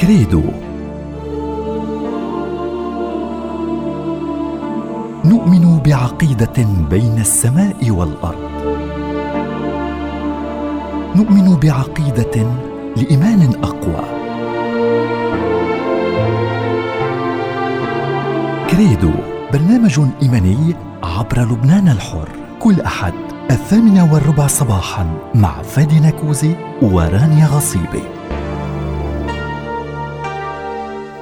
كريدو. نؤمن بعقيدة بين السماء والأرض. نؤمن بعقيدة لإيمان أقوى. كريدو برنامج إيماني عبر لبنان الحر. كل أحد الثامنه والربع صباحا مع فادي نكوزي ورانيا غصيبي.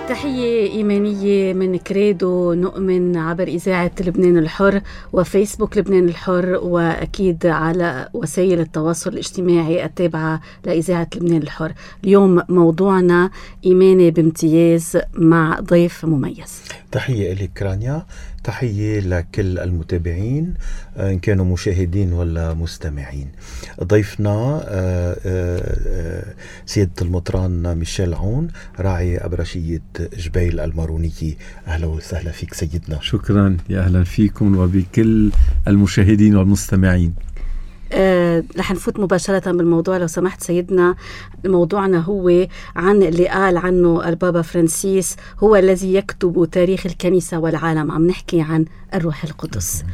تحية إيمانية من كريدو نؤمن عبر إذاعة لبنان الحر وفيسبوك لبنان الحر وأكيد على وسائل التواصل الاجتماعي التابعة لإذاعة لبنان الحر. اليوم موضوعنا إيماني بامتياز مع ضيف مميز. تحية لك رانيا. تحية لكل المتابعين آه، إن كانوا مشاهدين ولا مستمعين. ضيفنا آه، آه، سيادة المطران ميشيل عون راعي أبرشية جبيل المارونية أهلا وسهلا فيك سيدنا. شكرا. يا أهلا فيكم وبكل المشاهدين والمستمعين. آه رح نفوت مباشرة بالموضوع. لو سمحت سيدنا موضوعنا هو عن اللي قال عنه البابا فرانسيس هو الذي يكتب تاريخ الكنيسة والعالم. عم نحكي عن الروح القدس.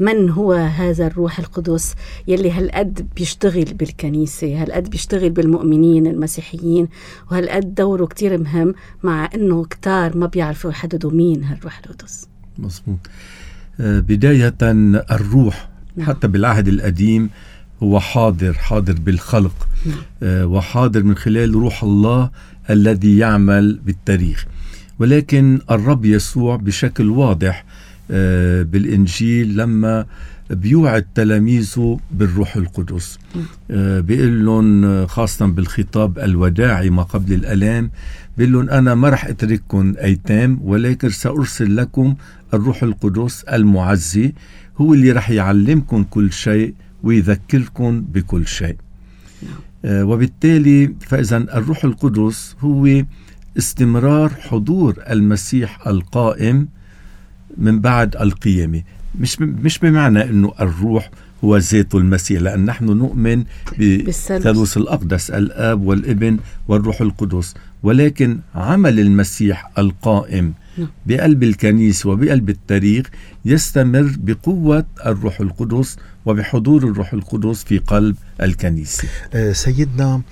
من هو هذا الروح القدس يلي هالقد بيشتغل بالكنيسة هالقد بيشتغل بالمؤمنين المسيحيين وهالقد دوره كتير مهم مع إنه كتار ما بيعرفوا يحددوا مين هالروح القدس. مظبوط. آه بداية الروح. حتى بالعهد القديم هو حاضر حاضر بالخلق نعم. آه وحاضر من خلال روح الله الذي يعمل بالتاريخ ولكن الرب يسوع بشكل واضح بالإنجيل لما بيوعد تلاميذه بالروح القدس. نعم. آه بيقول لهم خاصة بالخطاب الوداعي ما قبل الألام بيقول لهم أنا ما رح أترككم أيتام ولكن سأرسل لكم الروح القدس المعزي هو اللي رح يعلمكم كل شيء ويذكركم بكل شيء. آه وبالتالي فإذا الروح القدس هو استمرار حضور المسيح القائم من بعد القيامة. مش مش بمعنى إنه الروح هو ذات المسيح لأن نحن نؤمن بالثالوث الأقدس الآب والابن والروح القدس. ولكن عمل المسيح القائم نعم. بقلب الكنيسة وبقلب التاريخ يستمر بقوة الروح القدس وبحضور الروح القدس في قلب الكنيسة. آه، سيدنا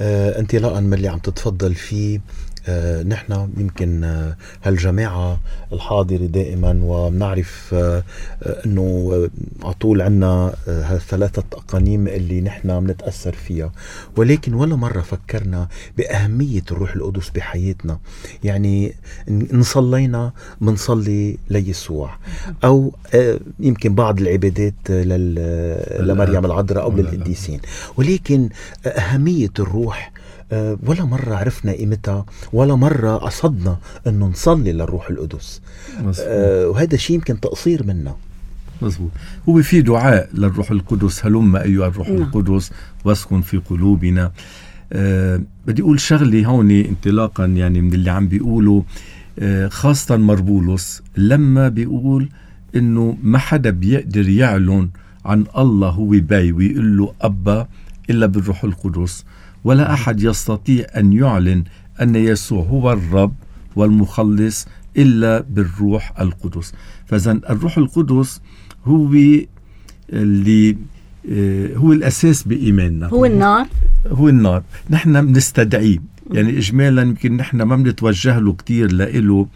آه، انطلاقا من اللي عم تتفضل فيه. آه، نحن يمكن آه، هالجماعة الحاضرة دائما وبنعرف آه، إنه على طول عنا هالثلاثة أقانيم اللي نحن بنتأثر فيها. ولكن ولا مرة فكرنا بأهمية الروح القدس بحياتنا. يعني إن صلينا بنصلي ليسوع. أو يمكن بعض العبادات لمريم العذراء أو للقديسين. ولكن أهمية الروح ولا مرة عرفنا قيمتها ولا مرة قصدنا أنه نصلي للروح القدس. آه وهذا شيء يمكن تقصير منا. مزبوط هو في دعاء للروح القدس. هلم أيها الروح نعم. القدس واسكن في قلوبنا. آه بدي أقول شغلة هون انطلاقا يعني من اللي عم بيقولوا. آه خاصة مربولوس لما بيقول إنه ما حدا بيقدر يعلن عن الله هو باي ويقول له أبا إلا بالروح القدس. ولا أحد يستطيع أن يعلن أن يسوع هو الرب والمخلص إلا بالروح القدس. فاذا الروح القدس هو اللي آه، هو الأساس بإيماننا. هو النار. هو النار. نحن بنستدعيه يعني اجمالا يمكن نحن ما بنتوجه له كثير لإله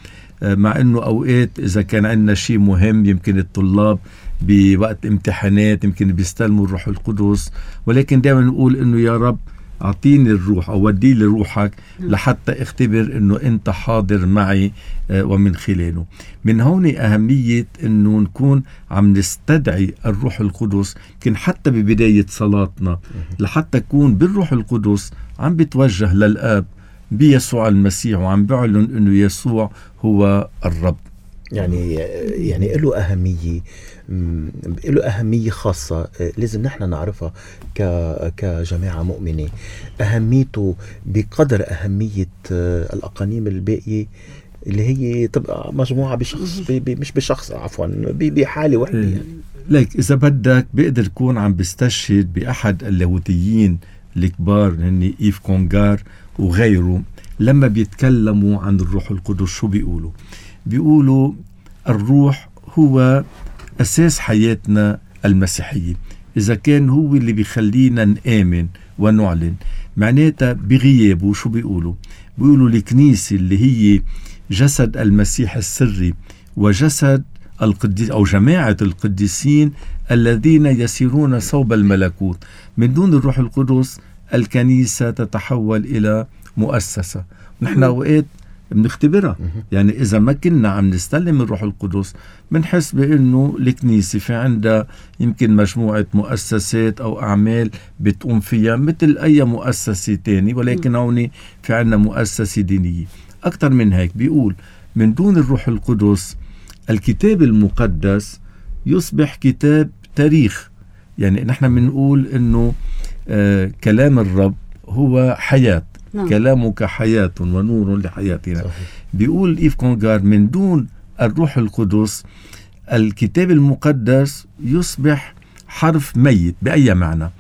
آه، مع إنه أوقات إذا كان عندنا شيء مهم يمكن الطلاب بوقت امتحانات يمكن بيستلموا الروح القدس. ولكن دائما نقول إنه يا رب أعطيني الروح أو ودي لي روحك. لحتى اختبر إنه أنت حاضر معي آه، ومن خلاله من هون أهمية إنه نكون عم نستدعي الروح القدس يمكن حتى ببداية صلاتنا لحتى يكون بالروح القدس عم بتوجه للآب بيسوع المسيح وعم بيعلن إنه يسوع هو الرب يعني يعني له أهمية له أهمية خاصة لازم نحن نعرفها كجماعة مؤمنة. أهميته بقدر أهمية الأقانيم الباقية اللي هي تبقى مجموعة بشخص بي بي مش بشخص عفوا بحالة وحدة يعني. ليك إذا بدك بيقدر يكون عم بيستشهد بأحد اللاهوتيين الكبار هن إيف كونغار وغيره لما بيتكلموا عن الروح القدس شو بيقولوا؟ بيقولوا الروح هو أساس حياتنا المسيحية. إذا كان هو اللي بيخلينا نآمن ونعلن معناتها بغيابه شو بيقولوا؟ بيقولوا الكنيسة اللي هي جسد المسيح السري وجسد القديس أو جماعة القديسين الذين يسيرون صوب الملكوت. من دون الروح القدس الكنيسة تتحول إلى مؤسسة. نحن أوقات بنختبرها. يعني إذا ما كنا عم نستلم الروح القدس بنحس بأنه الكنيسة في عندها يمكن مجموعة مؤسسات أو أعمال بتقوم فيها مثل أي مؤسسة تاني ولكن هون في عندنا مؤسسة دينية. أكثر من هيك بيقول من دون الروح القدس الكتاب المقدس يصبح كتاب تاريخ. يعني نحن بنقول إنه آه كلام الرب هو حياة. نعم. كلامك حياة ونور لحياتنا. صحيح. بيقول إيف كونغار من دون الروح القدس الكتاب المقدس يصبح حرف ميت بأي معنى؟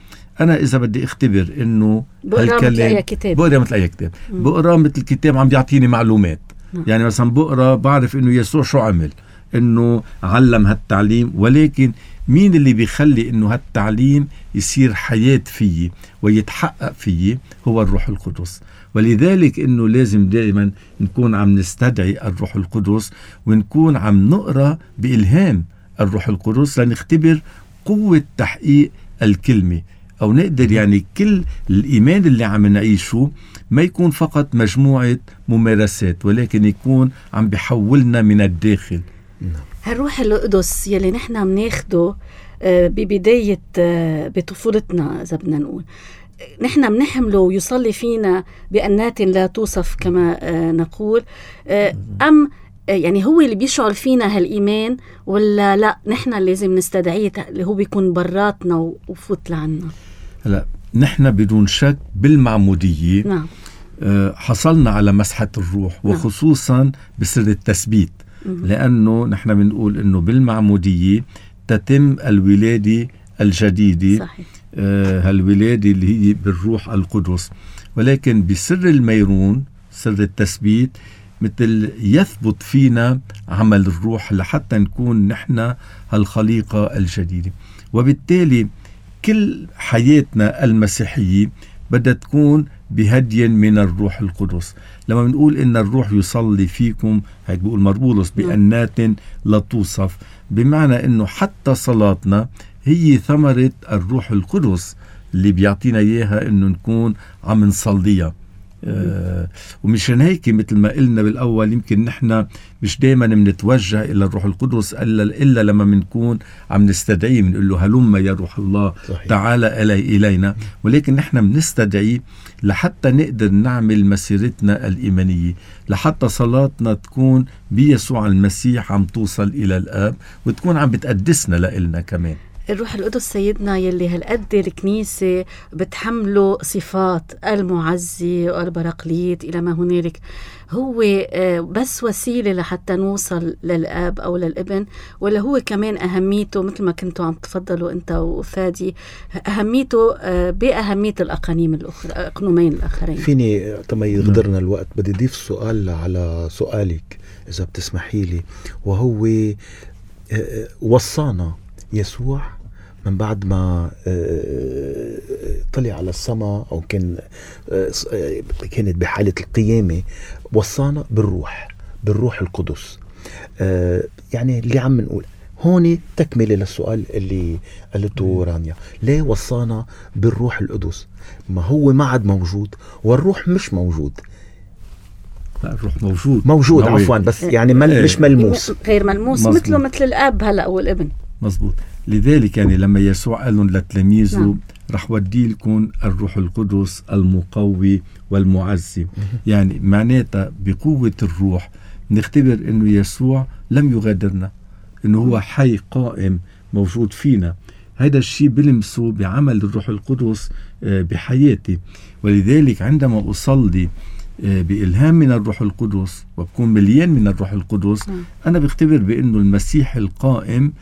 أنا إذا بدي أختبر إنه بقرأ مثل أي كتاب. بقرأ مثل أي كتاب. بقرأ مثل كتاب عم بيعطيني معلومات. نعم. يعني مثلا بقرأ بعرف إنه يسوع شو عمل. إنه علم هالتعليم ولكن مين اللي بيخلي إنه هالتعليم يصير حياة فيي ويتحقق فيي؟ هو الروح القدس. ولذلك إنه لازم دائما نكون عم نستدعي الروح القدس ونكون عم نقرأ بإلهام الروح القدس لنختبر قوة تحقيق الكلمة. أو نقدر يعني كل الإيمان اللي عم نعيشه ما يكون فقط مجموعة ممارسات ولكن يكون عم بحولنا من الداخل. هالروح القدس يلي نحن بناخده آه، ببداية آه، بطفولتنا إذا بدنا نقول. نحن بنحمله ويصلي فينا بأنات لا توصف كما آه، نقول. أم يعني هو اللي بيشعر فينا هالإيمان ولا لا؟ نحن لازم نستدعيه اللي هو بيكون براتنا وفوت لعنا. هلا نحن بدون شك بالمعمودية نعم. حصلنا على مسحة الروح نعم. وخصوصا بسر التثبيت. لأنه نحن بنقول أنه بالمعمودية تتم الولادة الجديدة صحيح. آه هالولادة اللي هي بالروح القدس. ولكن بسر الميرون سر التثبيت مثل يثبت فينا عمل الروح لحتى نكون نحن هالخليقة الجديدة. وبالتالي كل حياتنا المسيحية بدها تكون بهدي من الروح القدس. لما بنقول إن الروح يصلي فيكم هيك بيقول مربولس نعم. بأنات لا توصف. بمعنى إنه حتى صلاتنا هي ثمرة الروح القدس اللي بيعطينا إياها إنه نكون عم نصليها. آه ومشان هيك مثل ما قلنا بالأول يمكن نحن مش دائما بنتوجه إلى الروح القدس الا إلا لما بنكون عم نستدعيه بنقول له هلم يا روح الله صحيح. تعال الي إلينا ولكن نحن بنستدعيه لحتى نقدر نعمل مسيرتنا الإيمانية لحتى صلاتنا تكون بيسوع المسيح عم توصل إلى الآب وتكون عم بتقدسنا لإلنا كمان الروح القدس سيدنا يلي هالقد الكنيسة بتحمله صفات المعزي والبراقليط إلى ما هنالك. هو آه، بس وسيلة لحتى نوصل للآب أو للابن ولا هو كمان أهميته مثل ما كنتوا عم تفضلوا أنت وفادي أهميته آه، بأهمية الأقانيم الأخرى أقنومين الآخرين. فيني طما يغدرنا الوقت بدي أضيف سؤال على سؤالك إذا بتسمحي لي وهو آه، وصانا يسوع من بعد ما آه، طلع على السماء أو كان آه، كانت بحالة القيامة وصانا بالروح بالروح القدس. آه، يعني اللي عم نقول هون تكملة للسؤال اللي قالته رانيا. ليه وصانا بالروح القدس؟ ما هو ما عاد موجود والروح مش موجود. لا الروح موجود. موجود عفوا بس يعني مل مش ملموس. غير ملموس مثله مثل الآب هلأ والابن. مزبوط لذلك يعني لما يسوع قال لهم لتلاميذه نعم. رح ودي لكم الروح القدس المقوي والمعزي. يعني معناتها بقوة الروح نختبر إنه يسوع لم يغادرنا إنه هو حي قائم موجود فينا. هذا الشيء بلمسه بعمل الروح القدس آه، بحياتي. ولذلك عندما أصلي آه، بإلهام من الروح القدس وبكون مليان من الروح القدس نعم. أنا بختبر بأنه المسيح القائم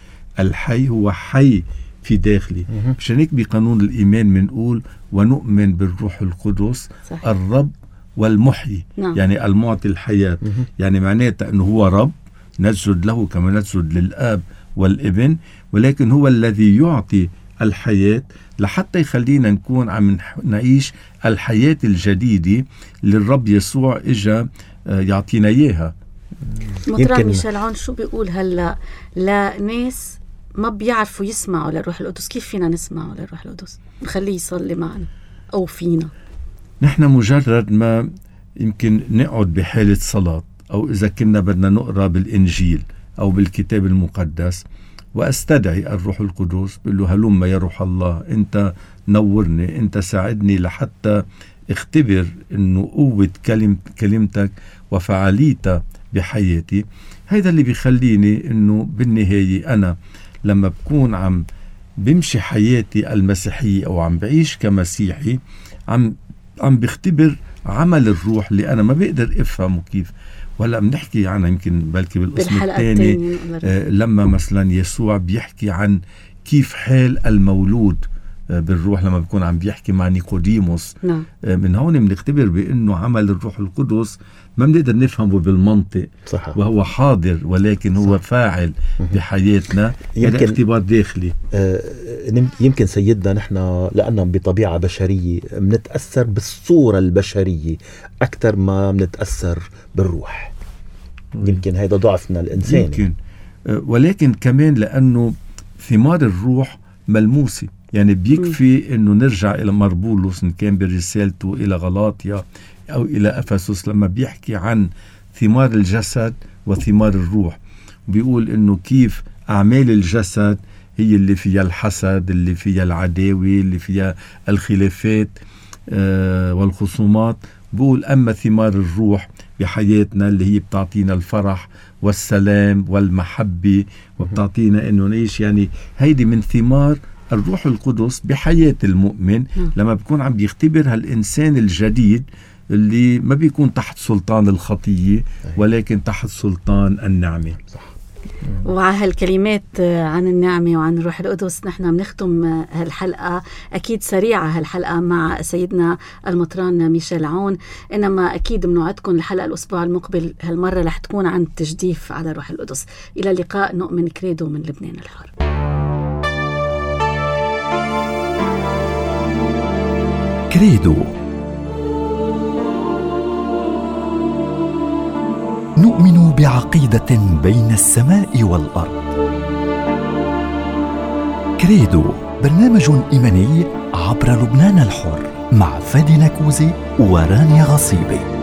الحي هو حي في داخلي مشان هيك بقانون الإيمان بنقول ونؤمن بالروح القدس صحيح. الرب والمحيي. نعم. يعني المعطي الحياة. يعني معناتها أنه هو رب نسجد له كما نسجد للآب والابن ولكن هو الذي يعطي الحياة لحتى يخلينا نكون عم نعيش الحياة الجديدة اللي الرب يسوع إجا آه، يعطينا إياها. مطران ميشيل عون شو بيقول هلا؟ لناس ما بيعرفوا يسمعوا للروح القدس. كيف فينا نسمعوا للروح القدس؟ نخليه يصلي معنا. أو فينا. نحن مجرد ما يمكن نقعد بحالة صلاة أو إذا كنا بدنا نقرأ بالإنجيل أو بالكتاب المقدس وأستدعي الروح القدس بقول له هلم يا روح الله أنت نورني أنت ساعدني لحتى اختبر إنه قوة كلمة كلمتك وفعاليتها بحياتي. هيدا اللي بيخليني إنه بالنهاية أنا لما بكون عم بمشي حياتي المسيحية أو عم بعيش كمسيحي عم عم بختبر عمل الروح اللي أنا ما بقدر أفهمه كيف. وهلأ بنحكي عنها يمكن بلكي بالقسم الثاني آه لما مثلا يسوع بيحكي عن كيف حال المولود. بالروح لما بيكون عم بيحكي مع نيقوديموس. نعم. آه من هون بنختبر بأنه عمل الروح القدس ما بنقدر نفهمه بالمنطق. صح. وهو حاضر ولكن هو صح. فاعل بحياتنا. يمكن اختبار داخلي. آه يمكن سيدنا نحن لأننا بطبيعة بشرية بنتأثر بالصورة البشرية أكثر ما بنتأثر بالروح. يمكن هذا ضعفنا الإنساني. يمكن. آه، ولكن كمان لأنه ثمار الروح ملموسة. يعني بيكفي إنه نرجع إلى مربولوس إن كان برسالته إلى غلاطيا أو إلى افسس لما بيحكي عن ثمار الجسد وثمار الروح. بيقول إنه كيف أعمال الجسد هي اللي فيها الحسد اللي فيها العداوة اللي فيها الخلافات آه والخصومات. بقول أما ثمار الروح بحياتنا اللي هي بتعطينا الفرح والسلام والمحبة وبتعطينا إنه نعيش يعني هيدي من ثمار الروح القدس بحياة المؤمن لما بكون عم بيختبر هالإنسان الجديد اللي ما بيكون تحت سلطان الخطية ولكن تحت سلطان النعمة. صح. وعلى هالكلمات عن النعمة وعن الروح القدس نحن بنختم هالحلقة. أكيد سريعة هالحلقة مع سيدنا المطران ميشيل عون. إنما أكيد بنوعدكم الحلقة الأسبوع المقبل هالمرة رح تكون عن تجديف على الروح القدس. إلى اللقاء. نؤمن كريدو من لبنان الحر. كريدو. نؤمن بعقيدة بين السماء والأرض. كريدو برنامج إيماني عبر لبنان الحر مع فادي نكوزي ورانيا غصيبي.